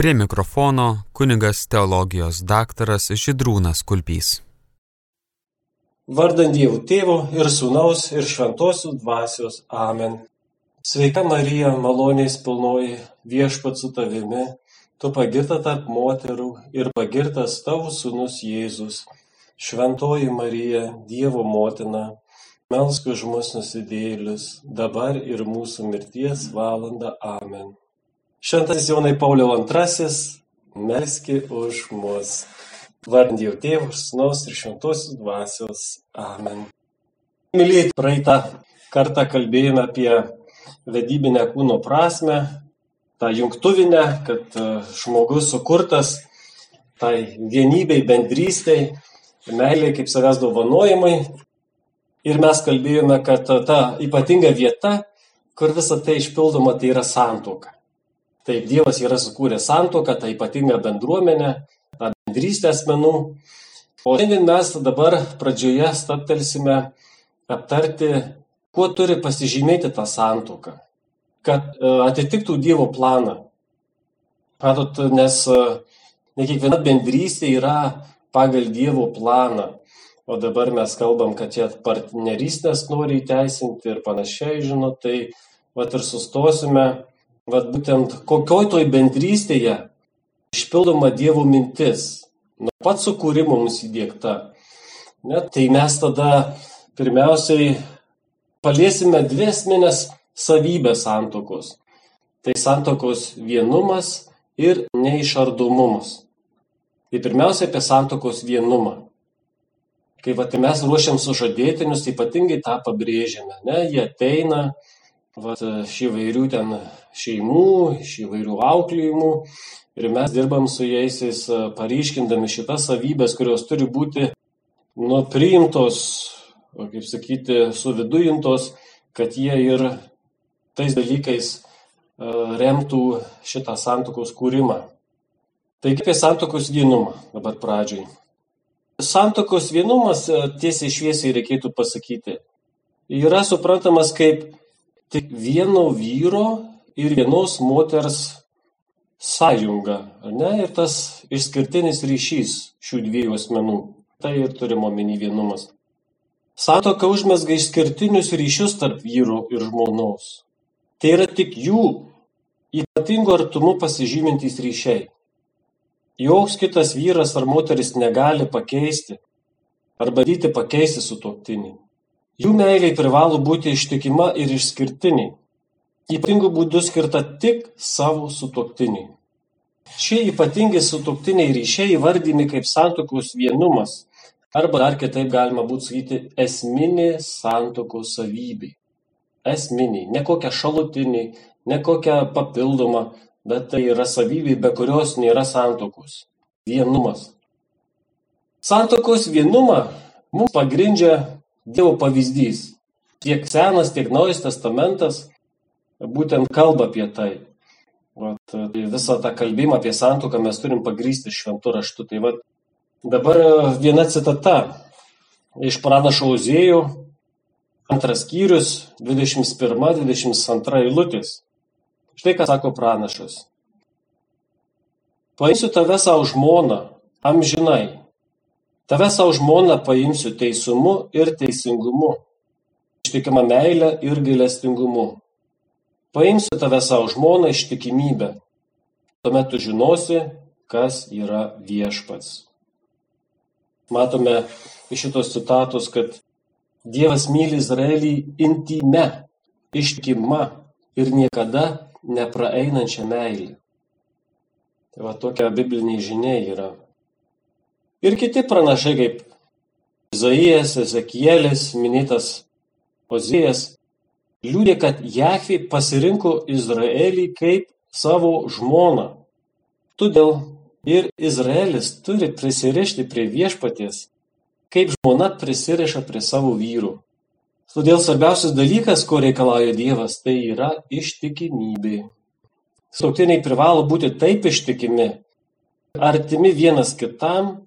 Prie mikrofono kunigas teologijos daktaras Židrūnas Kulpys. Vardant Dievo Tėvo ir Sūnaus ir Šventosios Dvasios. Amen. Sveika Marija, malonės pilnoji, viešpat su tavimi, tu pagirta tarp moterų ir pagirtas tavo sūnus Jėzus. Šventoji Marija, Dievo motina, melsk už mus nusidėlius, dabar ir mūsų mirties valanda. Amen. Šventas Jonai Pauliau II, melski už mus. Vardant Dievo Tėvų, Sūnaus ir Šventosios Dvasios. Amen. Mylėjai, praeitą kartą kalbėjome apie vedybinę kūno prasme, tą jungtuvinę, kad e, žmogus sukurtas tai vienybei, bendrystei, meiliai kaip savęs dovanojimai. Ir mes kalbėjome, kad ta ypatinga vieta, kur visa tai išpildoma, tai yra santoka. Taip, Dievas yra sukūręs santoką, tą ypatingą bendruomenę, bendrystę asmenų. O šiandien mes dabar pradžioje staptelsime aptarti, kuo turi pasižymėti tą santuoką, kad e, atitiktų Dievo planą. Matot, nes e, ne kiekviena bendrystė yra pagal Dievo planą. O dabar mes kalbam, kad jie partnerystės nori įteisinti ir panašiai, žinot, tai vat ir sustosime, vat būtent kokioj toj bendrystėje išpildoma Dievo mintis, nuo pat sukūrimo mums įdėkta. Ne, tai mes tada pirmiausiai paliesime dvi esminės savybės santokos. Tai santokos vienumas ir neišardomumas. Tai pirmiausia apie santokos vienumą. Kai vat, mes ruošiam sužadėtinius, ypatingai tą pabrėžiame. Ne? Jie ateina vat, iš įvairių ten šeimų, iš įvairių auklėjimų ir mes dirbam su jais, paryškindami šitas savybės, kurios turi būti nu, priimtos, kaip sakyti, suvidujintos, kad jie ir tais dalykais remtų šitą santokos kūrimą. Taigi apie santokos vienumą dabar pradžiai. Santokos vienumas, tiesiai šviesiai reikėtų pasakyti, yra suprantamas kaip tik vieno vyro ir vienos moters sąjunga, ne? Ir tas išskirtinis ryšys šių dviejų asmenų. Tai ir turime omeny vienumas. Satoka užmesga išskirtinius ryšius tarp vyro ir žmonos. Tai yra tik jų ypatingo artumu pasižymintys ryšiai. Joks kitas vyras ar moteris negali pakeisti ar bandyti pakeisti sutuoktinį. Jų meiliai privalo būti ištikima ir išskirtiniai ypatingu būdu skirta tik savo sutuoktiniui. Šie ypatingi sutuoktiniai ryšiai įvardymi kaip santokos vienumas, arba dar kitaip galima būtų sakyti esminė santokos savybė. Esminiai, ne kokia šalutinė, ne kokia papildoma, bet tai yra savybė, be kurios nėra santokos. Vienumas. Santokos vienumą mums pagrindžia Dievo pavyzdys. Tiek Senas, tiek Naujas testamentas būtent kalba apie tai. Vat, tai visą tą kalbėjimą apie santuoką mes turim pagrysti šventų raštų. Tai vat, dabar e, viena citata iš pranašo Ozėjų, antras skyrius, 21-22 eilutės. Štai ką sako pranašas. Paimsiu tave savo žmoną, amžinai. Tave savo žmoną paimsiu teisumu ir teisingumu, ištikima meilė ir gailestingumu paimsiu tave sau žmoną ištikimybę, tuomet tu žinosi, kas yra viešpats. Matome iš šitos citatos, kad Dievas myli Izraelį intime, ištikima ir niekada nepraeinančią meilį. Tai va tokia bibliniai žinia yra. Ir kiti pranašai kaip Izaijas, Ezekielis, minėtas Ozijas, liudija, kad Jahvė pasirinko Izraelį kaip savo žmoną. Todėl ir Izraelis turi prisirišti prie viešpaties, kaip žmona prisiriša prie savo vyrų. Todėl svarbiausias dalykas, ko reikalauja Dievas, tai yra ištikimybė. Sutuoktiniai privalo būti taip ištikimi, artimi vienas kitam,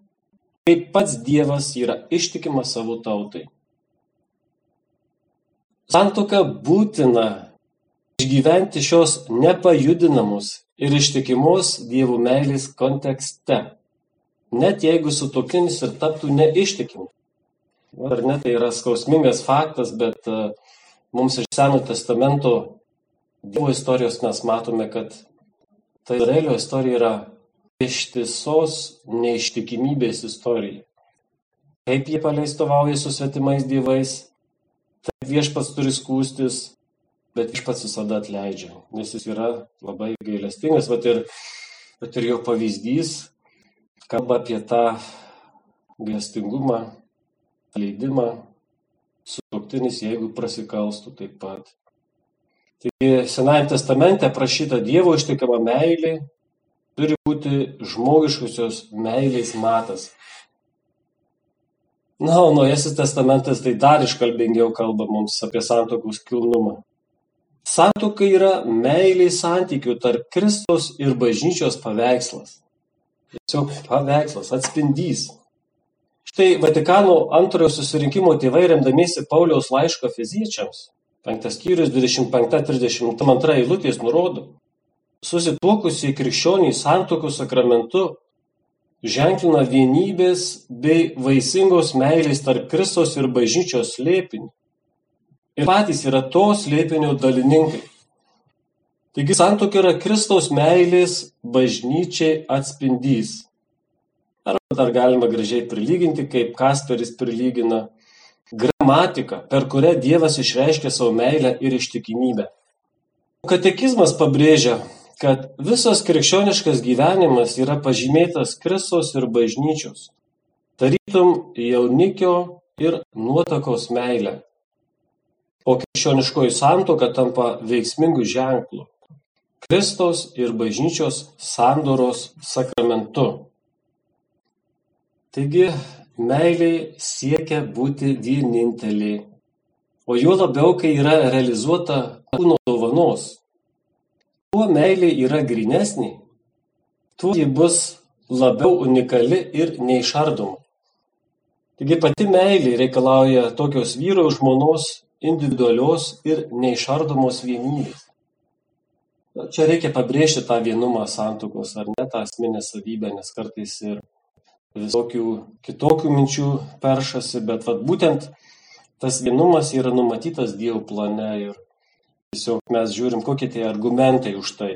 kaip pats Dievas yra ištikimas savo tautai. Santuoka būtina išgyventi šios nepajudinamos ir ištikimos dievų meilės kontekste. Net jeigu sutokinis ir taptų neištikimu. Ar ne, tai yra skausmingas faktas, bet uh, mums iš Seno testamento Dievo istorijos mes matome, kad ta Izraelio istorija yra ištisos neištikimybės istorija. Kaip jie paleistovauja su svetimais dievais, viešpats turi skūstis, bet viešpats visada atleidžia, nes jis yra labai gailestingas, bet ir, bet ir jo pavyzdys kalba apie tą gailestingumą, atleidimą, sutoktinis, jeigu prasikalstų taip pat. Taigi Senajame testamente prašyta Dievo ištikama meilė turi būti žmogiškosios meilės matas. Na, o Naujasis testamentas tai dar iškalbingiau kalba mums apie santokos kilnumą. Santoka yra meilė santykių tarp Kristos ir bažnyčios paveikslas. Tiesiog paveikslas, atspindys. Štai Vatikano antrojo susirinkimo tėvai remdamiesi Pauliaus laiško fiziečiams, 5 skyrius 25-32 eilutės nurodo, susituokusiai krikščioniai santokų sakramentu ženklina vienybės bei vaisingos meilės tarp Kristos ir bažnyčios slėpinį. Ir patys yra to slėpinio dalininkai. Taigi santoka yra Kristaus meilės bažnyčiai atspindys. Arba dar galima gražiai prilyginti, kaip Kasperis prilygina gramatiką, per kurią Dievas išreiškia savo meilę ir ištikimybę. Katekizmas pabrėžia, kad visas krikščioniškas gyvenimas yra pažymėtas Kristos ir bažnyčios, tarytum jaunikio ir nuotakos meilė. O krikščioniškoji santoka tampa veiksmingų ženklų - Kristaus ir bažnyčios sandoros sakramentu. Taigi, meilė siekia būti vienintelė, o juo labiau, kai yra realizuota kūno dovanos kuo meilė yra grynesnė, tuo ji bus labiau unikali ir neišardoma. Taigi pati meilė reikalauja tokios vyro žmonos individualios ir neišardomos vienybės. Čia reikia pabrėžti tą vienumą santokos ar ne tą asmenę savybę, nes kartais ir visokių kitokių minčių peršasi, bet vat, būtent tas vienumas yra numatytas Dievo plane ir Tiesiog mes žiūrim, kokie tie argumentai už tai.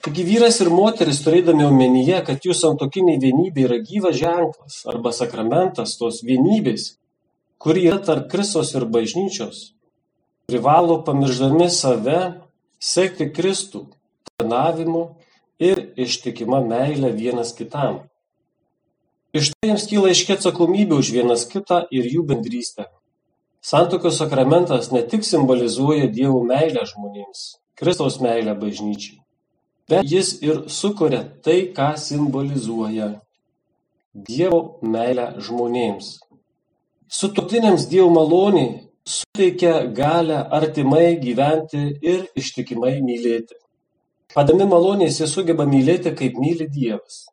Taigi vyras ir moteris, turėdami omenyje, kad jų santokiniai vienybė yra gyvas ženklas arba sakramentas tos vienybės, kuri yra tarp Kristos ir bažnyčios, privalo pamirždami save sekti Kristų tarnavimu ir ištikima meilė vienas kitam. Iš tai jiems kyla iškia atsakomybė už vienas kitą ir jų bendrystę. Santuokos sakramentas ne tik simbolizuoja Dievo meilę žmonėms, Kristaus meilę bažnyčiai, bet jis ir sukuria tai, ką simbolizuoja Dievo meilę žmonėms. Sutuoktiniams Dievo malonė suteikia galę artimai gyventi ir ištikimai mylėti. Padami malonės jie sugeba mylėti, kaip myli Dievas.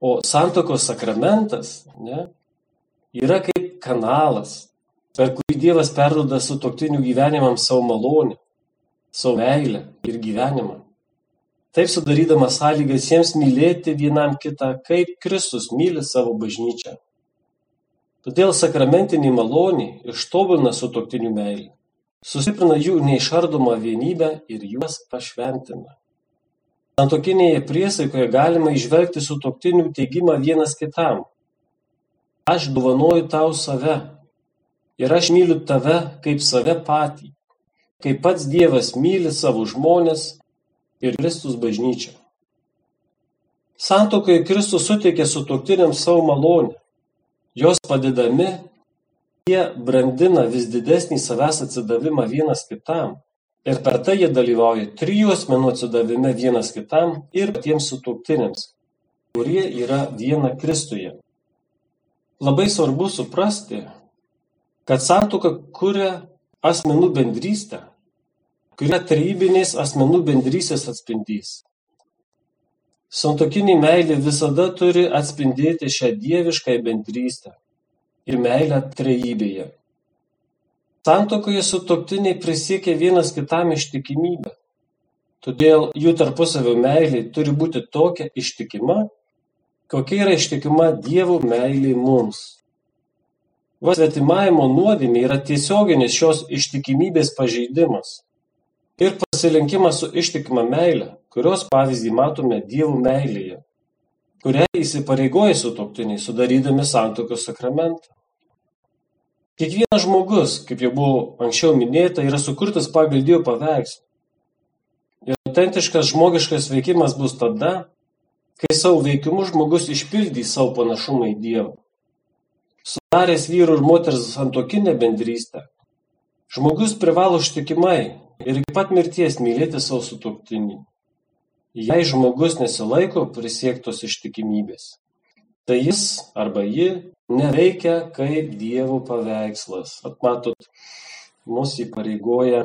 O santokos sakramentas ne, yra kaip kanalas, per kurį Dievas perduoda sutuoktinių gyvenimams savo malonę, savo meilę ir gyvenimą. Taip sudarydamas sąlygas jiems mylėti vienam kitą, kaip Kristus myli savo bažnyčią. Todėl sakramentinė malonė ištobulina sutuoktinių meilę, sustiprina jų neišardomą vienybę ir juos pašventina. Santokinėje priesaikoje galima išvelgti sutuoktinių teigimą vienas kitam. Aš dovanoju tau save, ir aš myliu tave kaip save patį, kaip pats Dievas myli savo žmonės ir Kristus bažnyčią. Santokai Kristus suteikė sutuoktiniams savo malonę. Jos padedami, jie brandina vis didesnį savęs atsidavimą vienas kitam. Ir per tai jie dalyvauja trijų asmenų atsidavime vienas kitam ir patiems sutuoktiniams, kurie yra viena Kristuje. Labai svarbu suprasti, kad santuoka kuria asmenų bendrystę, kuri yra trejybinės asmenų bendrystės atspindys. Santokinė meilė visada turi atspindėti šią dievišką bendrystę ir meilę trejybėje. Santokoje sutoktiniai prisiekia vienas kitam ištikimybę. Todėl jų tarpusavio meilė turi būti tokia ištikima, kokia yra ištikima Dievo meilė mums. Vasvetimavimo nuodėmė yra tiesioginis šios ištikimybės pažeidimas ir pasilinkimas su ištikima meile, kurios pavyzdį matome Dievo meilėje, kurią įsipareigoja sutoktiniai sudarydami santokos sakramentą. Kiekvienas žmogus, kaip jau buvo anksčiau minėta, yra sukurtas pagal Dievo paveikslą. Ir autentiškas žmogiškas veikimas bus tada, kai savo veikimu žmogus išpildys savo panašumą į Dievą. Sudaręs vyrų ir moters santokinę bendrystę, žmogus privalo ištikimai ir iki pat mirties mylėti savo sutuoktinį. Jei žmogus nesilaiko prisiektos ištikimybės, tai jis arba ji neveikia kaip Dievo paveikslas. Atmatot, mus įpareigoja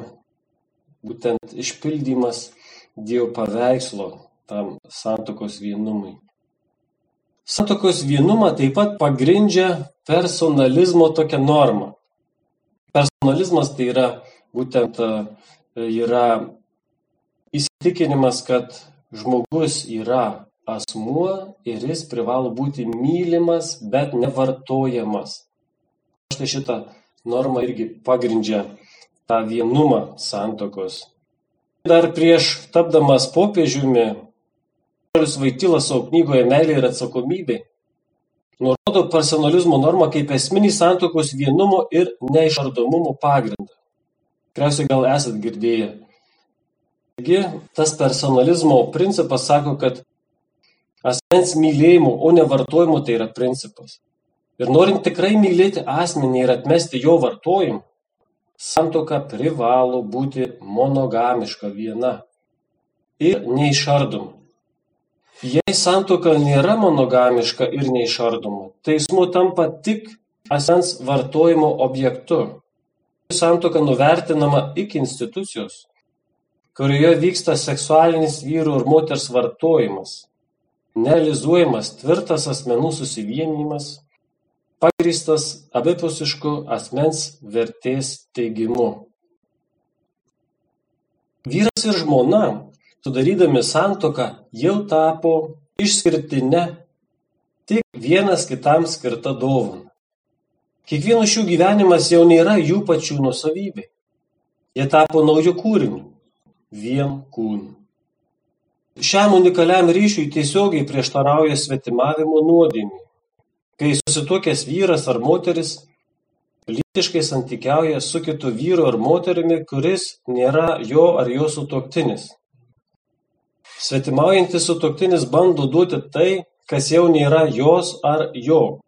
būtent išpildymas Dievo paveikslo tam santokos vienumui. Santokos vienumą taip pat pagrindžia personalizmo tokia norma. Personalizmas tai yra būtent yra įsitikinimas, kad žmogus yra asmuo ir jis privalo būti mylimas, bet nevartojamas. Štai šitą normą irgi pagrindžia tą vienumą santokos. Dar prieš tapdamas popiežiumi, Paulius Vaitilas savo knygoje Meilė ir atsakomybė nurodo personalizmo normą kaip esminį santokos vienumo ir neišardomumo pagrindą. Tikriausiai gal esat girdėję. Taigi, tas personalizmo principas sako, kad asmens mylėjimo, o ne vartojimo tai yra principas. Ir norint tikrai mylėti asmenį ir atmesti jo vartojimą, santoka privalo būti monogamiška viena ir neišardoma. Jei santoka nėra monogamiška ir neišardoma, asmuo tampa tik asmens vartojimo objektu santuoka nuvertinama iki institucijos, kurioje vyksta seksualinis vyrų ir moters vartojimas, nerealizuojamas tvirtas asmenų susivienimas, pagristas abipusišku asmens vertės teigimu. Vyras ir žmona, sudarydami santoką, jau tapo išskirtinė tik vienas kitam skirta dovana. Kiekvieno šių gyvenimas jau nėra jų pačių nusavybė. Jie tapo naujų kūrinių, vien kūnų. Šiam unikaliam ryšiui tiesiogiai prieštarauja svetimavimo nuodėmė, kai susituokęs vyras ar moteris lytiškai santykiauja su kitu vyru ar moterimi, kuris nėra jo ar jo sutoktinis. Svetimaujantis sutoktinis bando duoti tai, kas jau nėra jos ar jo.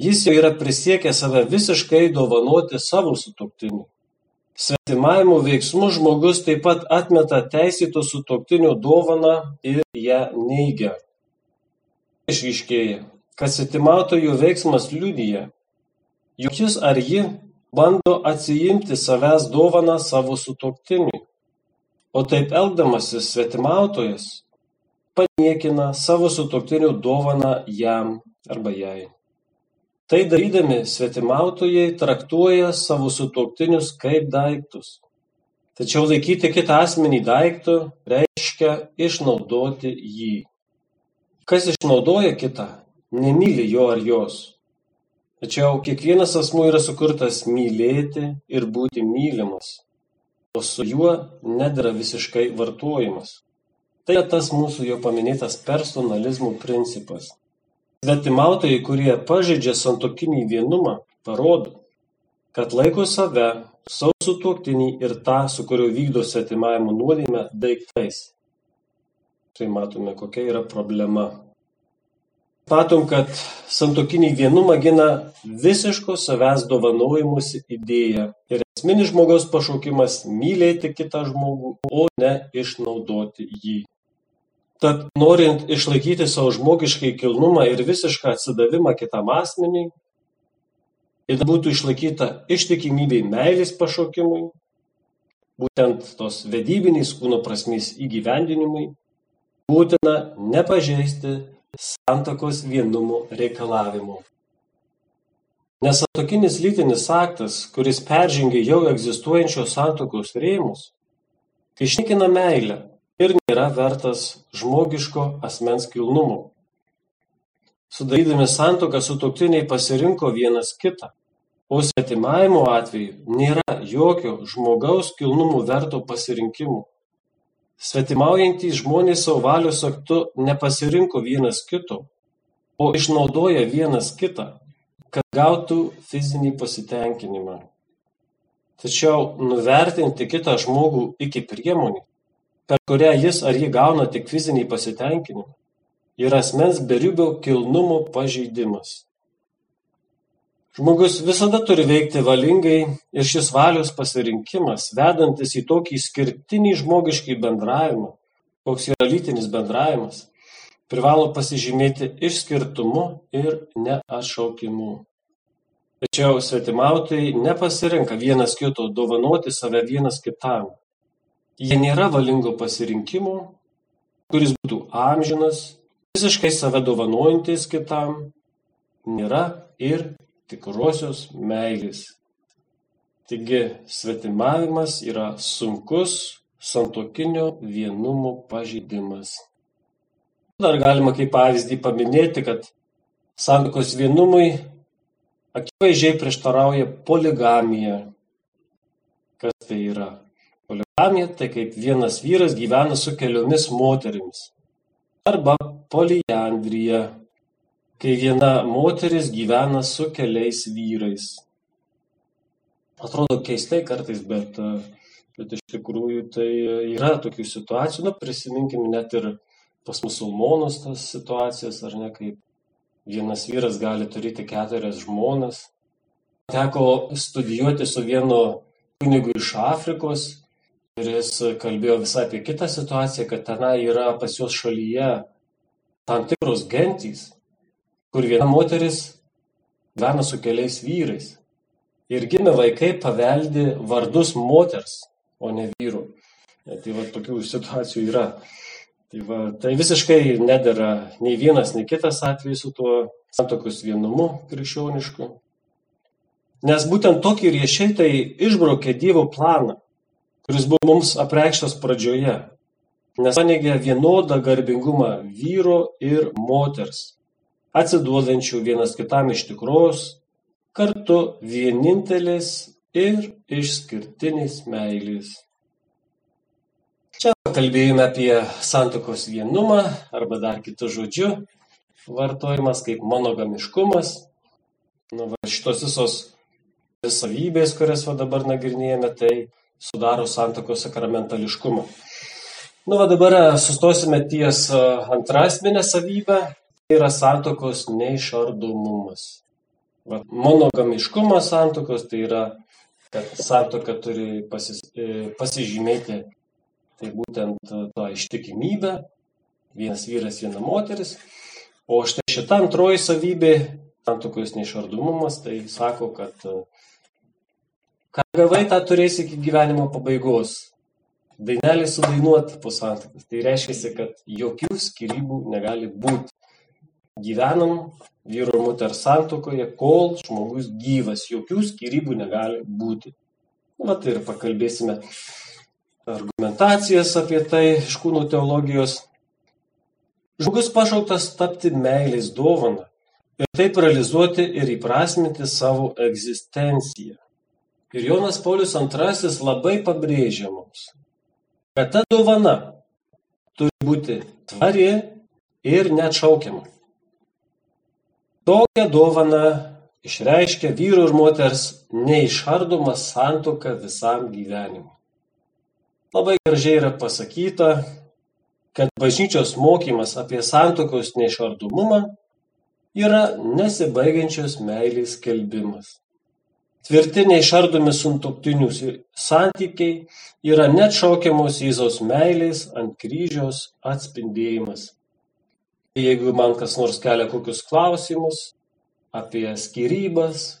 Jis jau yra prisiekęs save visiškai dovanoti savo sutuoktiniui. Svetimavimo veiksmu žmogus taip pat atmeta teisėto sutuoktinio dovaną ir ją neigia. Išryškėja, kad svetimautojo veiksmas liudyja, jog jis ar ji bando atsijimti savęs dovaną savo sutuoktiniui. O taip elgdamasis svetimautojas paniekina savo sutuoktinio dovaną jam arba jai. Tai darydami svetimautojai traktuoja savo sutuoktinius kaip daiktus. Tačiau laikyti kitą asmenį daiktu reiškia išnaudoti jį. Kas išnaudoja kitą, nemyli jo ar jos. Tačiau kiekvienas asmuo yra sukurtas mylėti ir būti mylimas, o su juo nedara visiškai vartojimas. Tai yra tas mūsų jau paminėtas personalizmo principas. Svetimautojai, kurie pažeidžia santuokinį vienumą, parodo, kad laiko save, savo sutuoktinį ir tą, su kuriuo vykdo svetimavimo nuodėmę, daiktais. Tai matome, kokia yra problema. Matom, kad santokinį vienumą gina visiško savęs dovanojimusi idėja ir esminis žmogaus pašaukimas mylėti kitą žmogų, o ne išnaudoti jį. Tad norint išlaikyti savo žmogiškai kilnumą ir visišką atsidavimą kitam asmeniui, ir būtų išlaikyta ištikimybė meilės pašaukimui, būtent tos vedybinės kūno prasmės įgyvendinimui, būtina nepažeisti santakos vienumo reikalavimų. Nesatokinis lytinis aktas, kuris peržengia jau egzistuojančios santokos rėmus, išnikina meilę ir nėra vertas žmogiško asmens kilnumo. Sudarydami santoką sutuoktiniai pasirinko vienas kitą, o svetimavimo atveju nėra jokio žmogaus kilnumų verto pasirinkimo. Svetimaujantys žmonės savo valios aktu nepasirinko vienas kito, o išnaudoja vienas kitą, kad gautų fizinį pasitenkinimą. Tačiau nuvertinti kitą žmogų iki priemonį, per kurią jis ar ji gauna tik fizinį pasitenkinimą, ir asmens beribio kilnumo pažeidimas. Žmogus visada turi veikti valingai ir šis valios pasirinkimas, vedantis į tokį skirtinį žmogiškai bendravimą, koks yra lytinis bendravimas, privalo pasižymėti išskirtumu ir neatšaukimu. Tačiau svetimautojai nepasirenka vienas kito dovanoti save vienas kitam. Jie nėra valingo pasirinkimo, kuris būtų amžinas visiškai save dovanojantis kitam nėra ir tikrosios meilės. Taigi svetimavimas yra sunkus santokinio vienumo pažeidimas. Dar galima kaip pavyzdį paminėti, kad santokos vienumui akivaizdžiai prieštarauja poligamija. Kas tai yra? Poligamija tai kaip vienas vyras gyvena su keliomis moterimis. Arba poliandrija, kai viena moteris gyvena su keliais vyrais. Atrodo keistai kartais, bet, bet iš tikrųjų tai yra tokių situacijų. Nu, prisiminkime net ir pas musulmonus tas situacijas, ar ne, kaip vienas vyras gali turėti keturias žmonas. Teko studijuoti su vienu kunigu iš Afrikos ir jis kalbėjo visai apie kitą situaciją, kad tenai yra pas juos šalyje tam tikros gentys, kur viena moteris gyvena su keliais vyrais. Ir gimę vaikai paveldi vardus moters, o ne vyrų. Tai va tokių situacijų yra. Tai, va, tai visiškai nedėra nei vienas, nei kitas atvejis su tuo santokos vienumu krikščionišku. Nes būtent tokį riešiai tai išbraukė Dievo planą, kuris buvo mums apreikštas pradžioje nes paneigia vienodą garbingumą vyro ir moters, atsiduodančių vienas kitam iš tikros, kartu vienintelės ir išskirtinės meilės. Kalbėjome apie santokos vienumą arba dar kitų žodžių vartojimas kaip monogamiškumas. Nu, va, šitos visos savybės, kurias va dabar nagrinėjame, tai sudaro santokos sakramentališkumą. Nu, va dabar e, sustosime ties e, antrasmenę savybę, tai yra santokos neišardomumas. Va, monogamiškumas santokos tai yra, kad santoka turi pasis, e, pasižymėti tai būtent tą ištikimybę, vienas vyras, viena moteris. O štai šita antroji savybė, santokos neišardomumas, tai sako, kad ką gavai, tą turėsi iki gyvenimo pabaigos dainelė sudainuota po santuokos. Tai reiškia, kad jokių skirybų negali būti. Gyvenam vyro ir moters santuokoje, kol žmogus gyvas, jokių skirybų negali būti. Nu, vat ir pakalbėsime argumentacijas apie tai iš kūno teologijos. Žmogus pašauktas tapti meilės dovana ir taip realizuoti ir įprasminti savo egzistenciją. Ir Jonas Paulius II labai pabrėžia mums, kad ta dovana turi būti tvari ir neatšaukiama. Tokią dovaną išreiškia vyro ir moters neišardoma santoka visam gyvenimui. Labai gražiai yra pasakyta, kad bažnyčios mokymas apie santokos neišardomumą yra nesibaigiančios meilės kelbimas. Tvirti neišardomi sutuoktinių santykiai yra neatšaukiamos Jėzaus meilės ant kryžiaus atspindėjimas. Jeigu man kas nors kelia kokius klausimus apie skirybas,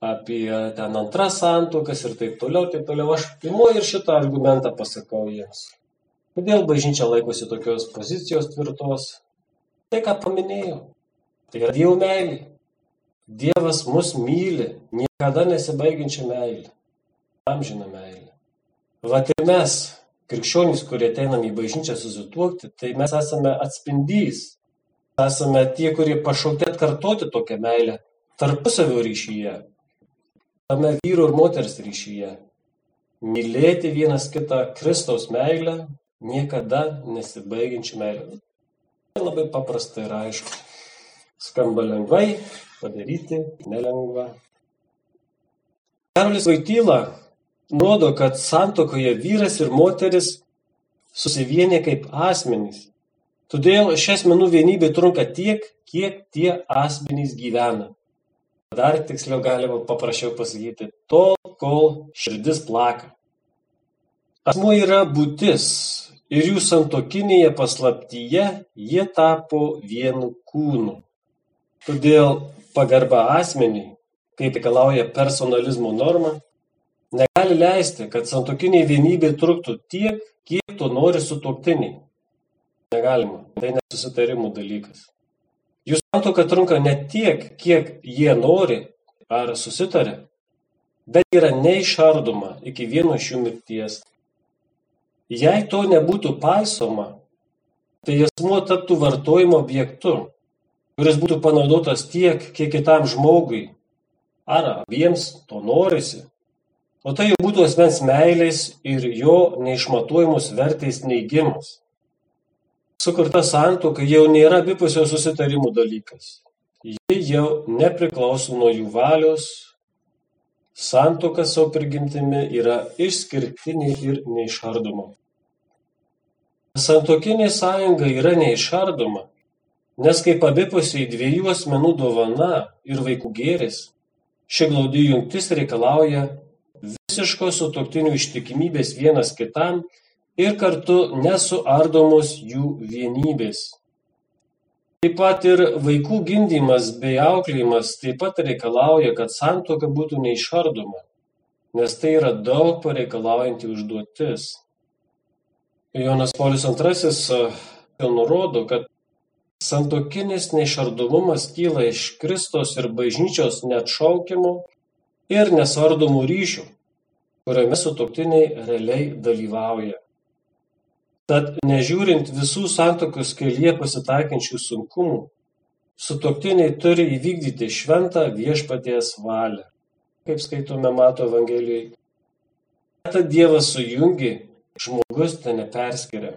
apie ten antras santokas ir taip toliau, taip toliau, aš imu ir šitą argumentą pasakau jiems. Kodėl bažnyčia laikosi tokios pozicijos tvirtos? Tai, ką paminėjau. Tai yra Dievo meilė. Dievas mus myli, niekada nesibaigiančią meilę, amžiną meilę. Vat ir mes, krikščionys, kurie ateinam į bažnyčią susituokti, tai mes esame atspindys. Esame tie, kurie pašaukti atkartoti tokią meilę tarpusavio ryšyje, tame vyro ir moters ryšyje. Mylėti vienas kitą Kristaus meilę, niekada nesibaigiančią meilę. Tai labai paprasta ir aišku. Skamba lengvai, padaryti nelengva. Karolis Vaityla nurodo, kad santokoje vyras ir moteris susivienė kaip asmenys. Todėl šias menų vienybė trunka tiek, kiek tie asmenys gyvena. Dar tiksliau galima paprasčiau pasakyti, tol, kol širdis plaka. Asmuo yra būtis ir jų santokinėje paslaptyje jie tapo vienu kūnu. Todėl pagarba asmeniui, kaip reikalauja personalizmo norma, negali leisti, kad santokiniai vienybė truktų tiek, kiek to nori sutuoktiniai. Negalima, tai nesusitarimų dalykas. Jų santoka trunka ne tiek, kiek jie nori ar susitarė, bet yra neišardoma iki vieno iš jų mirties. Jei to nebūtų paisoma, tai asmuo taptų vartojimo objektu kuris būtų panaudotas tiek, kiek kitam žmogui, ar abiems to norisi, o tai jau būtų asmens meilės ir jo neišmatuojamos vertės neigimas. Sukurta santuoka jau nėra abipusio susitarimų dalykas. Ji jau nepriklauso nuo jų valios. Santuoka savo prigimtimi yra išskirtinė ir neišardoma. Santokinė sąjunga yra neišardoma, nes kaip abipusiai dviejų asmenų dovana ir vaikų gėris, ši glaudi jungtis reikalauja visiškos sutuoktinių ištikimybės vienas kitam ir kartu nesuardomos jų vienybės. Taip pat ir vaikų gimdymas bei auklėjimas taip pat reikalauja, kad santoka būtų neišardoma, nes tai yra daug pareikalaujanti užduotis. Jonas Paulius II nurodo, kad Santuokinis neišardomumas kyla iš Kristos ir bažnyčios neatšaukiamų ir nesvardomų ryšių, kuriame sutuoktiniai realiai dalyvauja. Tad nežiūrint visų santokos kelyje pasitaikančių sunkumų, sutuoktiniai turi įvykdyti šventą viešpaties valią. Kaip skaitome Mato Evangelijoje. Tad Dievas sujungi, žmogus ten neperskiria.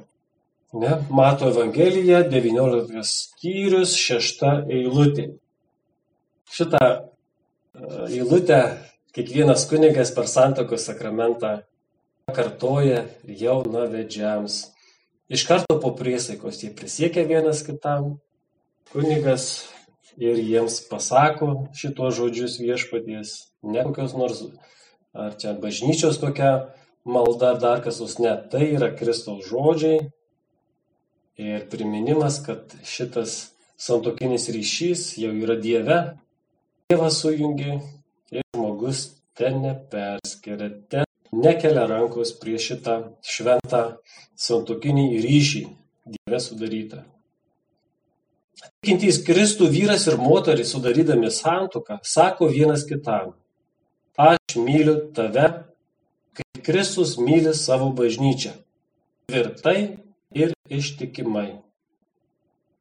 Ne? Mato Evangelija, 19 skyrius, 6 eilutė. Šitą e, eilutę kiekvienas kunigas per santokos sakramentą kartoja jaunavedžiams. Iš karto po priesaikos jie prisiekia vienas kitam, kunigas ir jiems pasako šitos žodžius viešpaties, ne kokios nors, ar čia bažnyčios kokia malda, ar dar kas nors, ne, tai yra Kristaus žodžiai, ir priminimas, kad šitas santokinis ryšys jau yra Dieve. Dievas sujungi ir žmogus ten neperskiria, ten nekelia rankos prieš šitą šventą santokinį ryšį Dieve sudarytą. Tikintys Kristų vyras ir moteris sudarydami santuoką sako vienas kitam, aš myliu tave, kaip Kristus myli savo bažnyčią. Tvirtai ir ištikimai.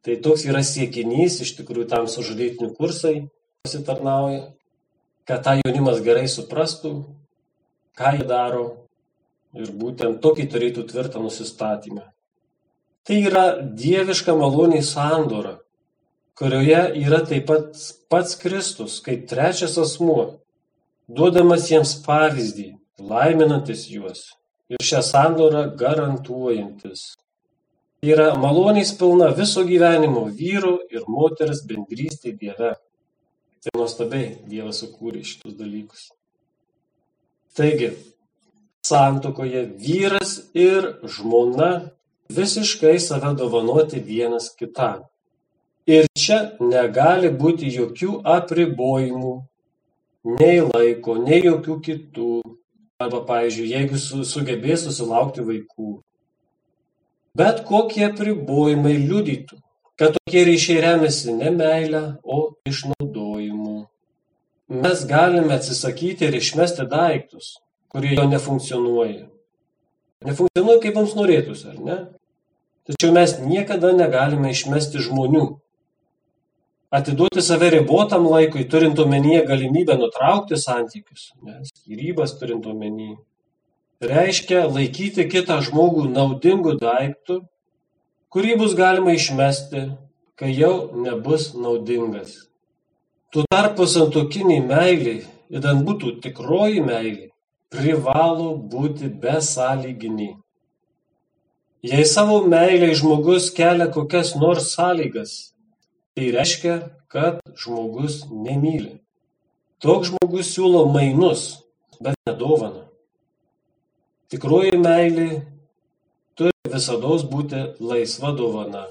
Tai toks yra siekinys, iš tikrųjų tam sužadėtinių kursai pasitarnauja, kad tą jaunimas gerai suprastų, ką jie daro ir būtent tokį turėtų tvirtą nusistatymą. Tai yra dieviška maloniai sandora, kurioje yra taip pat pats Kristus kaip trečias asmuo, duodamas jiems pavyzdį, laiminantis juos ir šią sandorą garantuojantis yra malonės pilna viso gyvenimo vyro ir moters bendrystė Dieve. Tai nuostabiai Dievas sukūrė šitus dalykus. Taigi, santokoje vyras ir žmona visiškai save dovanoti vienas kitam. Ir čia negali būti jokių apribojimų, nei laiko, nei jokių kitų. Arba, pavyzdžiui, jeigu su, sugebės susilaukti vaikų, Bet kokie apribojimai liudytų, kad tokie ryšiai remiasi ne meile, o išnaudojimu. Mes galime atsisakyti ir išmesti daiktus, kurie jau nefunkcionuoja. Nefunkcionuoja, kaip mums norėtųsi, ar ne? Tačiau mes niekada negalime išmesti žmonių. Atiduoti save ribotam laikui, turint omenyje galimybę nutraukti santykius, skirybas turint omenyje, reiškia laikyti kitą žmogų naudingu daiktu, kurį bus galima išmesti, kai jau nebus naudingas. Tuo tarpu santokiniai meiliai, idant būtų tikroji meilė, privalo būti besąlyginiai. Jei savo meiliai žmogus kelia kokias nors sąlygas, tai reiškia, kad žmogus nemyli. Toks žmogus siūlo mainus, bet nedovana. Tikroji meilė turi visada būti laisva dovana.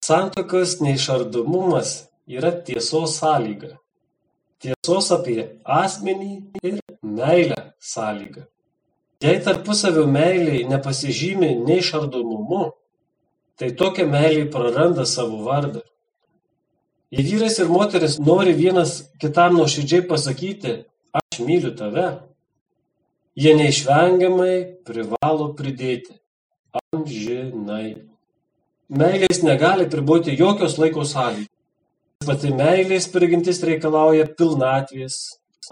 Santokas neišardomumas yra tiesos sąlyga. Tiesos apie asmenį ir meilę sąlyga. Jei tarpusavio meiliai nepasižymi neišardomumu, tai tokia meiliai praranda savo vardą. Jei vyras ir moteris nori vienas kitam nuoširdžiai pasakyti, aš myliu tave, jie neišvengiamai privalo pridėti amžinai. Meilės negali priboti jokios laiko sąlygos. Pati meilės prigimtis reikalauja pilnatvės,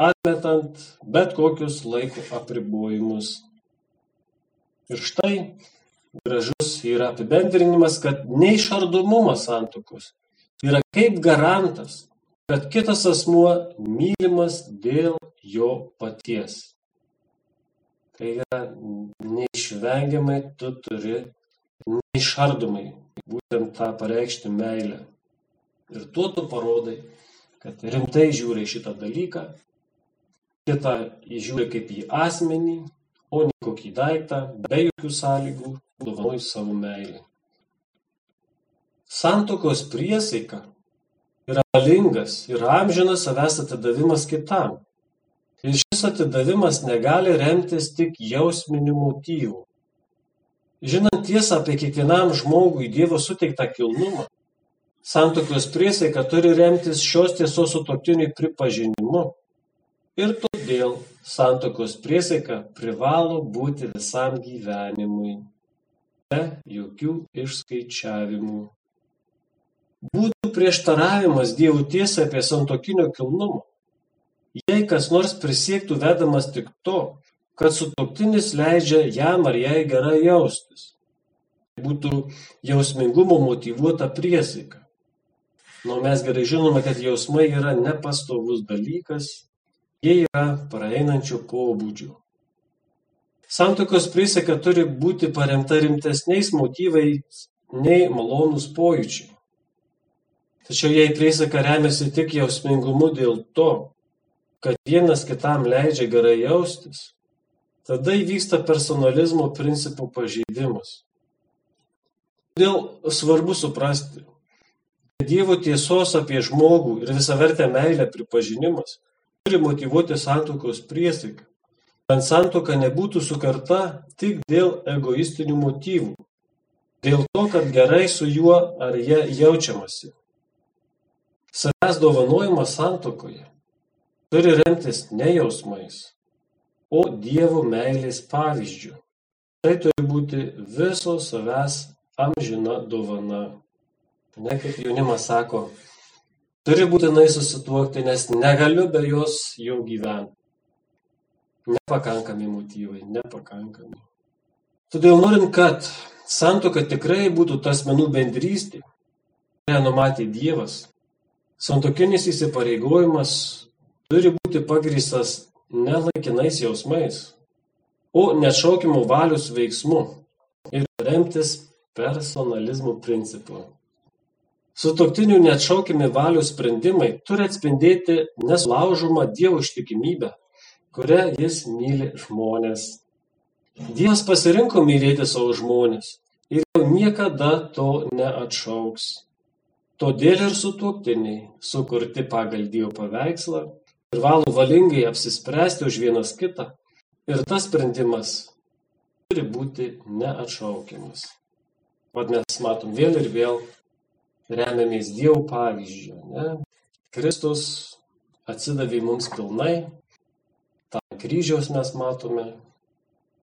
atmetant bet kokius laiko apribojimus. Ir štai gražus yra apibendrinimas, kad neišardomumas santokos yra kaip garantas, kad kitas asmuo mylimas dėl jo paties. Tai yra neišvengiamai tu turi neišardomai būtent tą pareikšti meilę. Ir tuo tu parodai, kad rimtai žiūri šitą dalyką, kitą žiūri kaip į asmenį, o ne kokį daiktą, be jokių sąlygų, dovanoji savo meilį. Santokos priesaika yra valingas ir amžinas savęs atidavimas kitam. Ir šis atidavimas negali remtis tik jausminių motyvų. Žinant tiesą apie kiekvienam žmogui Dievo suteiktą kilnumą, Santuokos priesaika turi remtis šios tiesos sutuoktiniui pripažinimu ir todėl santuokos priesaika privalo būti visam gyvenimui, be jokių išskaičiavimų. Būtų prieštaravimas Dievo tiesai apie santokinio kilnumą, jei kas nors prisiektų vedamas tik to, kad sutuoktinis leidžia jam ar jai gerai jaustis. Būtų jausmingumo motivuota priesaika. Nu, mes gerai žinome, kad jausmai yra nepastovus dalykas, jie yra praeinančio pobūdžio. Santokos priseka turi būti paremta rimtesniais motyvais nei malonus pojūčiai. Tačiau jei priseka remiasi tik jausmingumu dėl to, kad vienas kitam leidžia gerai jaustis, tada įvyksta personalizmo principų pažeidimas. Todėl svarbu suprasti, Dievo tiesos apie žmogų ir visavertę meilę pripažinimas turi motyvuoti santuokos priesaiką, kad santuoka nebūtų sukarta tik dėl egoistinių motyvų, dėl to, kad gerai su juo ar jie jaučiamasi. Savęs dovanojimas santuokoje turi remtis ne jausmais, o Dievo meilės pavyzdžių. Tai turi būti viso savęs amžina dovana. Ne kaip jaunimas sako, turi būtinai susituokti, nes negaliu be jos jau gyventi. Nepakankami motyvai, nepakankami. Todėl norint, kad santoka tikrai būtų tas menų bendrystė, kurią numatė Dievas, santokinis įsipareigojimas turi būti pagristas ne laikinais jausmais, o nešaukimo valios veiksmu ir remtis personalizmo principu. Sutuoktinių neatšaukiami valios sprendimai turi atspindėti nesulaužomą Dievo ištikimybę, kuria jis myli žmonės. Dievas pasirinko mylėti savo žmonės ir jau niekada to neatšauks. Todėl ir sutuoktiniai, sukurti pagal Dievo paveikslą, privalo valingai apsispręsti už vienas kitą ir tas sprendimas turi būti neatšaukiamas. Vat mes matom vėl ir vėl remiamės Dievo pavyzdžiu. Ne? Kristus atsidavė mums pilnai, tą kryžiaus mes matome,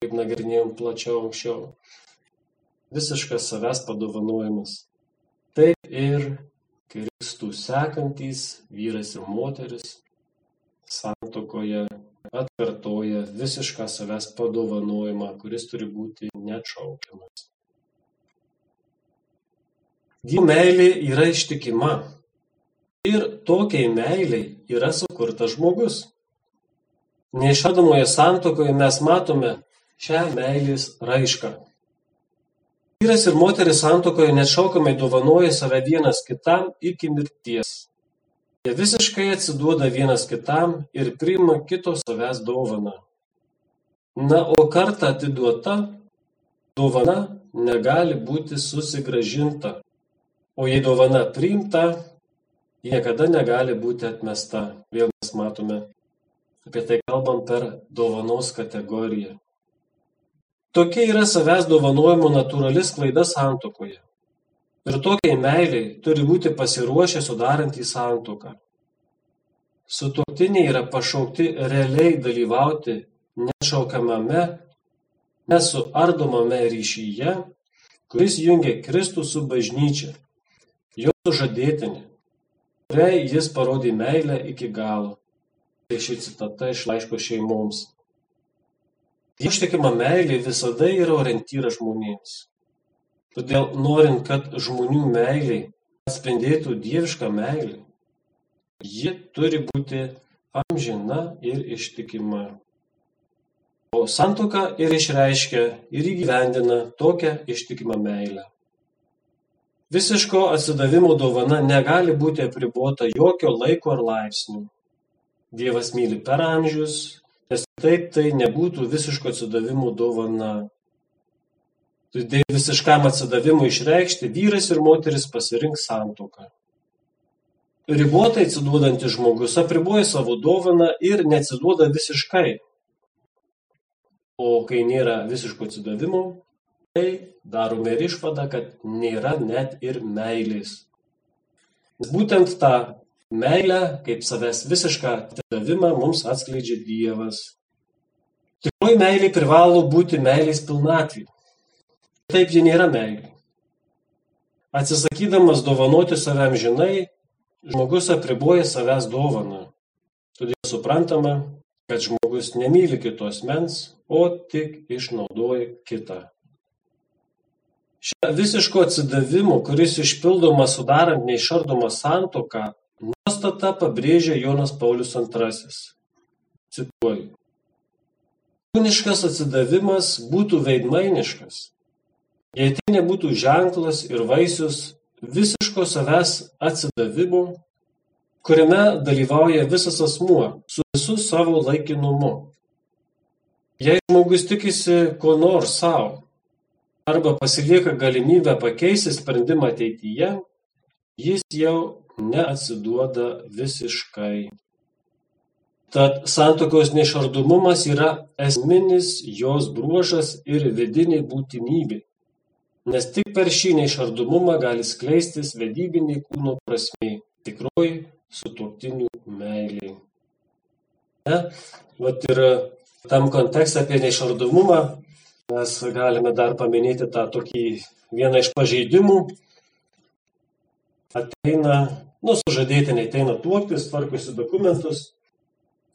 kaip nagrinėjom plačiau anksčiau, visiškas savęs padovanojimas. Taip ir Kristų sekantys vyras ir moteris santokoje atkartoja visišką savęs padovanojimą, kuris turi būti neatšaukiamas. Dievo meilė yra ištikima. Ir tokiai meiliai yra sukurtas žmogus. Neišardomoje santokoje mes matome šią meilės raišką. Vyras ir moteris santokoje nešaukamai dovanoja save vienas kitam iki mirties. Jie visiškai atsiduoda vienas kitam ir priima kito savęs dovaną. Na, o kartą atiduota dovana negali būti susigražinta. O jei dovana priimta, ji niekada negali būti atmesta. Vėl mes matome apie tai kalbam per dovanos kategoriją. Tokia yra savęs dovanojimo natūrali sklaida santokoje. Ir tokiai meiliai turi būti pasiruošę sudarantį santoką. Sutuoktiniai yra pašaukti realiai dalyvauti nešaukiamame, nesuardomame ryšyje, kuris jungia Kristų su bažnyčia, jo sužadėtinė, kuriai jis parodė meilę iki galo. Tai ši citata iš laiško šeimoms. Ištikima meilė visada yra orientyras žmonėms. Todėl norint, kad žmonių meiliai atspindėtų dievišką meilę, ji turi būti amžina ir ištikima. O santoka ir išreiškia ir įgyvendina tokią ištikimą meilę. Visiško atsidavimo dovana negali būti apribota jokio laiko ar laipsnių. Dievas myli per amžius, nes taip tai nebūtų visiško atsidavimo dovana. Todėl visiškam atsidavimui išreikšti vyras ir moteris pasirinks santuoką. Ribotai atsiduodantis žmogus apriboja savo dovaną ir neatsiduoda visiškai. O kai nėra visiško atsidavimo, tai darome ir išvadą, kad nėra net ir meilės. Būtent tą meilę, kaip savęs visišką atidavimą mums atskleidžia Dievas. Tikroji meilė privalo būti meilės pilnatvė. Taip ji nėra meilė. Atsisakydamas dovanoti savęm žinai, žmogus apriboja savęs dovaną. Todėl suprantama, kad žmogus nemyli kitos mens, o tik išnaudoja kitą. Šią visiško atsidavimo, kuris išpildoma sudarant neišardomą santoką, nuostata pabrėžia Jonas Paulius II. Cituoju. Kūniškas atsidavimas būtų veidmainiškas, Jei tai nebūtų ženklas ir vaisius visiško savęs atsidavimo, kuriame dalyvauja visas asmuo su visu savo laikinumu. Jei žmogus tikisi ko nors savo arba pasilieka galimybę pakeisti sprendimą ateityje, jis jau neatsiduoda visiškai. Tad santokos neišardomumas yra esminis jos bruožas ir vidinė būtinybė nes tik per šį neišardomumą gali skleistis vedybinė kūno prasmė, tikroji sutuoktinių meilė. Ne? Vat ir tam kontekste apie neišardomumą mes galime dar paminėti tą tokį vieną iš pažeidimų. Ateina, nu, sužadėtiniai ateina tuoktis, tvarkosi dokumentus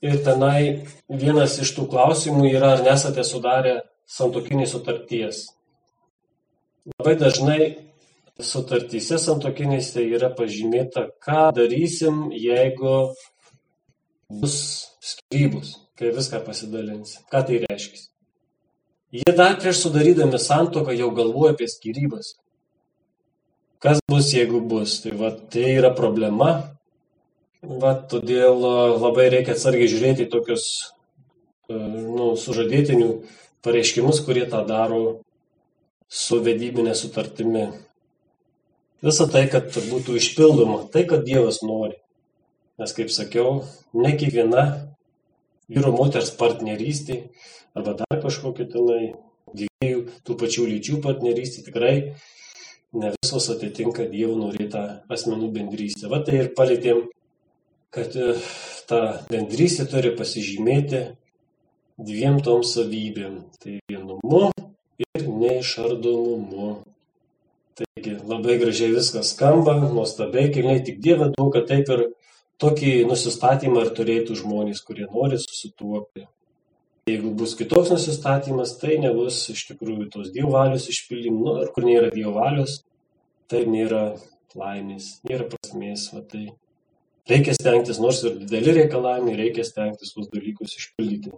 ir tenai vienas iš tų klausimų yra, ar nesate sudarę santokinės sutarties. Labai dažnai sutartyse santokinėse yra pažymėta, ką darysim, jeigu bus skyrybus, kai viską pasidalinsim. Ką tai reiškia? Jie dar prieš sudarydami santoką jau galvoja apie skyrybas. Kas bus, jeigu bus? Tai, va, tai yra problema. Va, todėl labai reikia atsargiai žiūrėti tokius nu, sužadėtinių pareiškimus, kurie tą daro su vedybine sutartimi. Visa tai, kad būtų išpildoma, tai, kad Dievas nori. Nes, kaip sakiau, ne kiekviena vyro moters partnerystė arba dar kažkokia tenai dviejų tų pačių lyčių partnerystė tikrai ne visos atitinka Dievo norėtą asmenų bendrystę. Va tai ir palėtėm, kad e, ta bendrystė turi pasižymėti dviem tom savybėm. Tai vienumu ir neišardomumu. Taigi labai gražiai viskas skamba, nuostabiai, kilniai tik Dieve duok, kad taip ir tokį nusistatymą ir turėtų žmonės, kurie nori susituokti. Jeigu bus kitoks nusistatymas, tai nebus iš tikrųjų tos Dievo valios išpildymų, nu, ir kur nėra Dievo valios, tai nėra laimės, nėra prasmės. Va, tai reikia stengtis, nors ir dideli reikalavimai, reikia stengtis tuos dalykus išpildyti.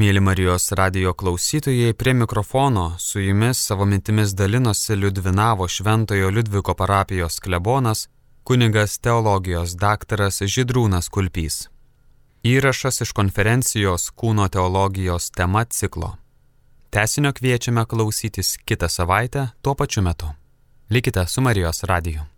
Mėly Marijos radio klausytojai, prie mikrofono su jumis savo mintimis dalinosi Liudvinavo Šventojo Liudviko parapijos klebonas, kunigas teologijos daktaras Židrūnas Kulpys. Įrašas iš konferencijos Kūno teologijos tema ciklo. Tesinio kviečiame klausytis kitą savaitę tuo pačiu metu. Likite su Marijos radiju.